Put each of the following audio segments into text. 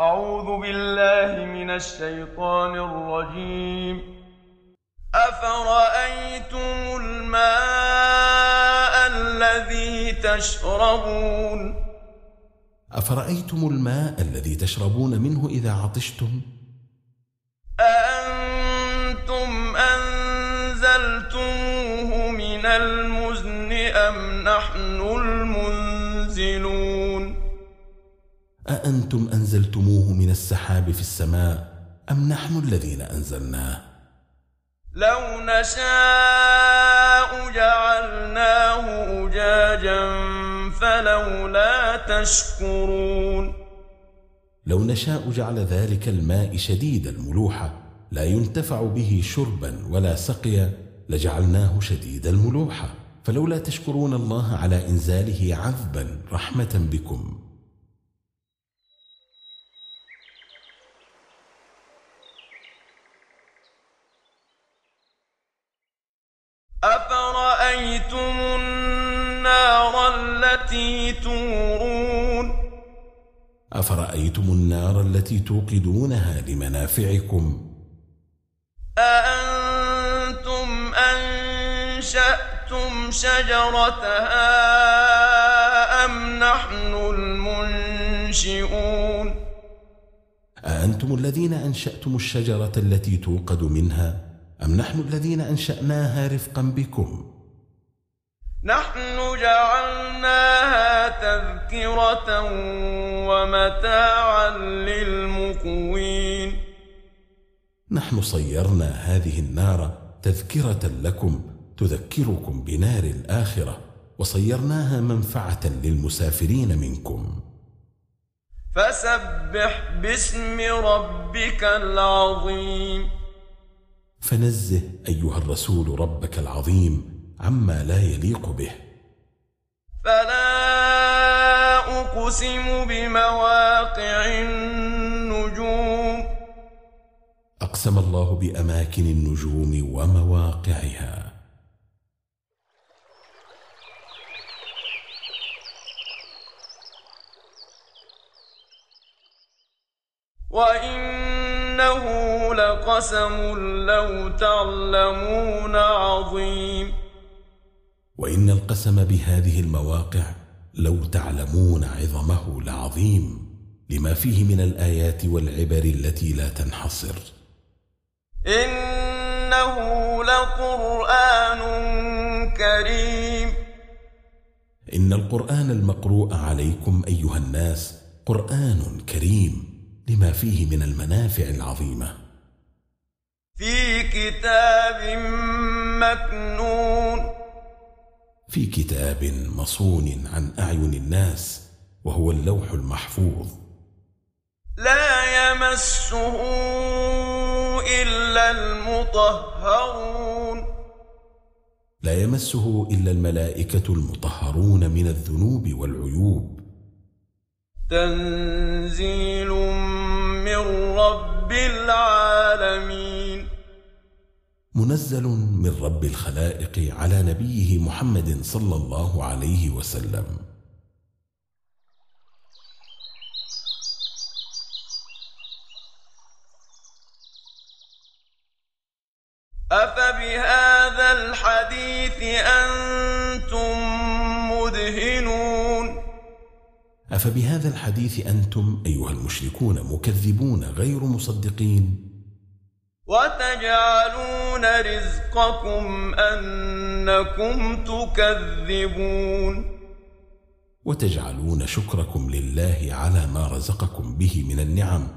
أعوذ بالله من الشيطان الرجيم. أفرأيتم الماء الذي تشربون؟ أفرأيتم الماء الذي تشربون منه إذا عطشتم؟ أأنتم أنزلتموه من السحاب في السماء أم نحن الذين أنزلناه؟ لو نشاء جعلناه أجاجا فلولا تشكرون. لو نشاء جعل ذلك الماء شديد الملوحة لا ينتفع به شربا ولا سقيا لجعلناه شديد الملوحة فلولا تشكرون الله على إنزاله عذبا رحمة بكم أفرأيتم النار التي تورون. أفرأيتم النار التي توقدونها لمنافعكم؟ أأنتم أنشأتم شجرتها أم نحن المنشئون؟ أأنتم الذين أنشأتم الشجرة التي توقد منها أم نحن الذين أنشأناها رفقا بكم؟ نحن جعلناها تذكرة ومتاعا للمقوين. نحن صيرنا هذه النار تذكرة لكم تذكركم بنار الآخرة وصيرناها منفعة للمسافرين منكم. فسبح باسم ربك العظيم. فنزه أيها الرسول ربك العظيم عما لا يليق به. فلا أقسم بمواقع النجوم. أقسم الله بأماكن النجوم ومواقعها. وإنه لقسم لو تعلمون عظيم. وإن القسم بهذه المواقع لو تعلمون عظمه لعظيم لما فيه من الآيات والعبر التي لا تنحصر. إنه لقرآن كريم. إن القرآن المقروء عليكم أيها الناس قرآن كريم لما فيه من المنافع العظيمة. في كتاب مكنون. في كتاب مصون عن أعين الناس وهو اللوح المحفوظ. لا يمسه إلا المطهرون. لا يمسه إلا الملائكة المطهرون من الذنوب والعيوب. تنزيل من رب العالمين. منزل من رب الخلائق على نبيه محمد صلى الله عليه وسلم. أفبهذا الحديث أنتم مدهنون؟ أفبهذا الحديث أنتم أيها المشركون مكذبون غير مصدقين؟ وتجعلون رزقكم أنكم تكذبون. وتجعلون شكركم لله على ما رزقكم به من النعم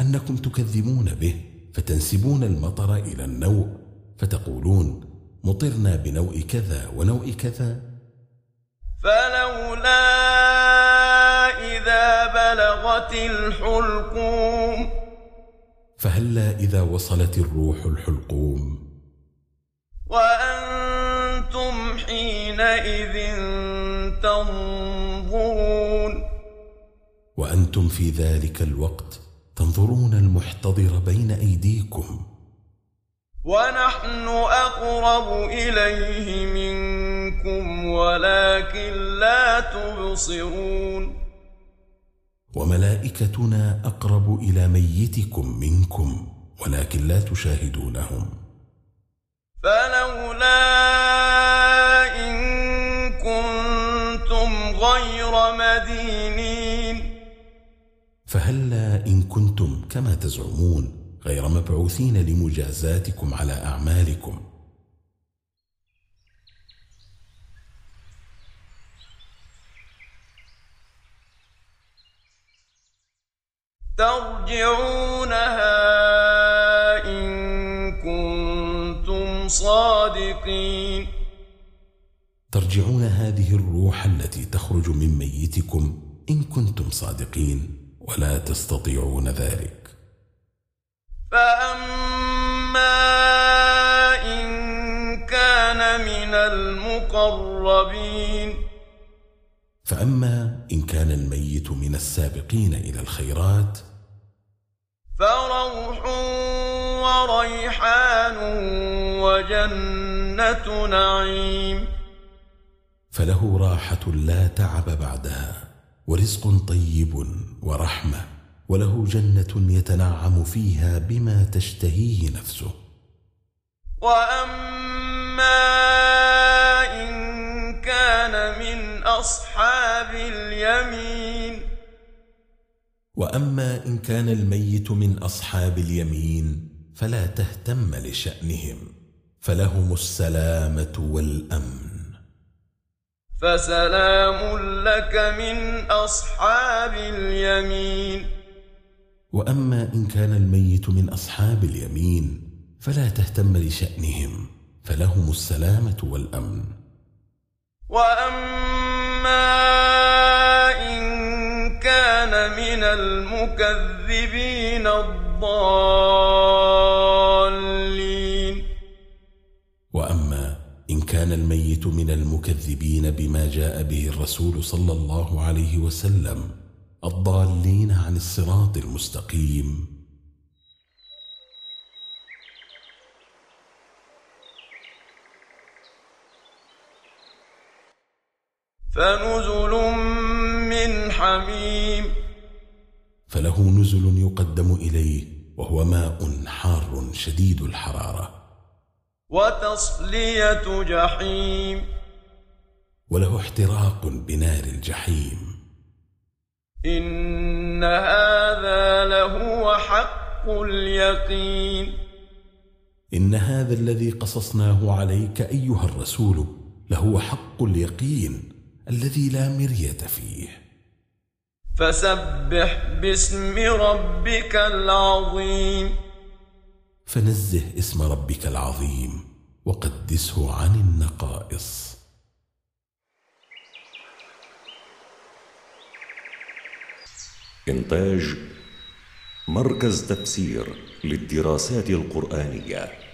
أنكم تكذبون به فتنسبون المطر إلى النوء فتقولون مطرنا بنوء كذا ونوء كذا. فلولا إذا بلغ بلغت الحلقوم فهلا إذا وصلت الروح الحلقوم. وأنتم حينئذ تنظرون. وأنتم في ذلك الوقت تنظرون المحتضر بين أيديكم. ونحن أقرب إليه منكم ولكن لا تبصرون. وملائكتنا أقرب إلى ميتكم منكم ولكن لا تشاهدونهم. فلولا إن كنتم غير مدينين. فهلا إن كنتم كما تزعمون غير مبعوثين لمجازاتكم على أعمالكم؟ ترجعونها إن كنتم صادقين. ترجعون هذه الروح التي تخرج من ميتكم إن كنتم صادقين ولا تستطيعون ذلك. فأما إن كان من المقربين. فأما إن كان الميت من السابقين إلى الخيرات فروح وريحان وجنة نعيم فله راحة لا تعب بعدها ورزق طيب ورحمة وله جنة يتنعم فيها بما تشتهيه نفسه. وأما إن كان من أصحاب اليمين وأما إن كان الميت من أصحاب اليمين فلا تهتم لشأنهم فلهم السلامة والأمن. فسلام لك من أصحاب اليمين. وأما إن كان الميت من أصحاب اليمين فلا تهتم لشأنهم فلهم السلامة والأمن. وأما إن كان من المكذبين الضالين. وأما إن كان الميت من المكذبين بما جاء به الرسول صلى الله عليه وسلم الضالين عن الصراط المستقيم. فنزل من حميم. فله نزل يقدم إليه وهو ماء حار شديد الحرارة. وتصلية جحيم. وله احتراق بنار الجحيم. إن هذا لهو حق اليقين. إن هذا الذي قصصناه عليك أيها الرسول لهو حق اليقين الذي لا مرية فيه. فسبح باسم ربك العظيم. فنزه اسم ربك العظيم وقدسه عن النقائص. إنتاج مركز تفسير للدراسات القرآنية.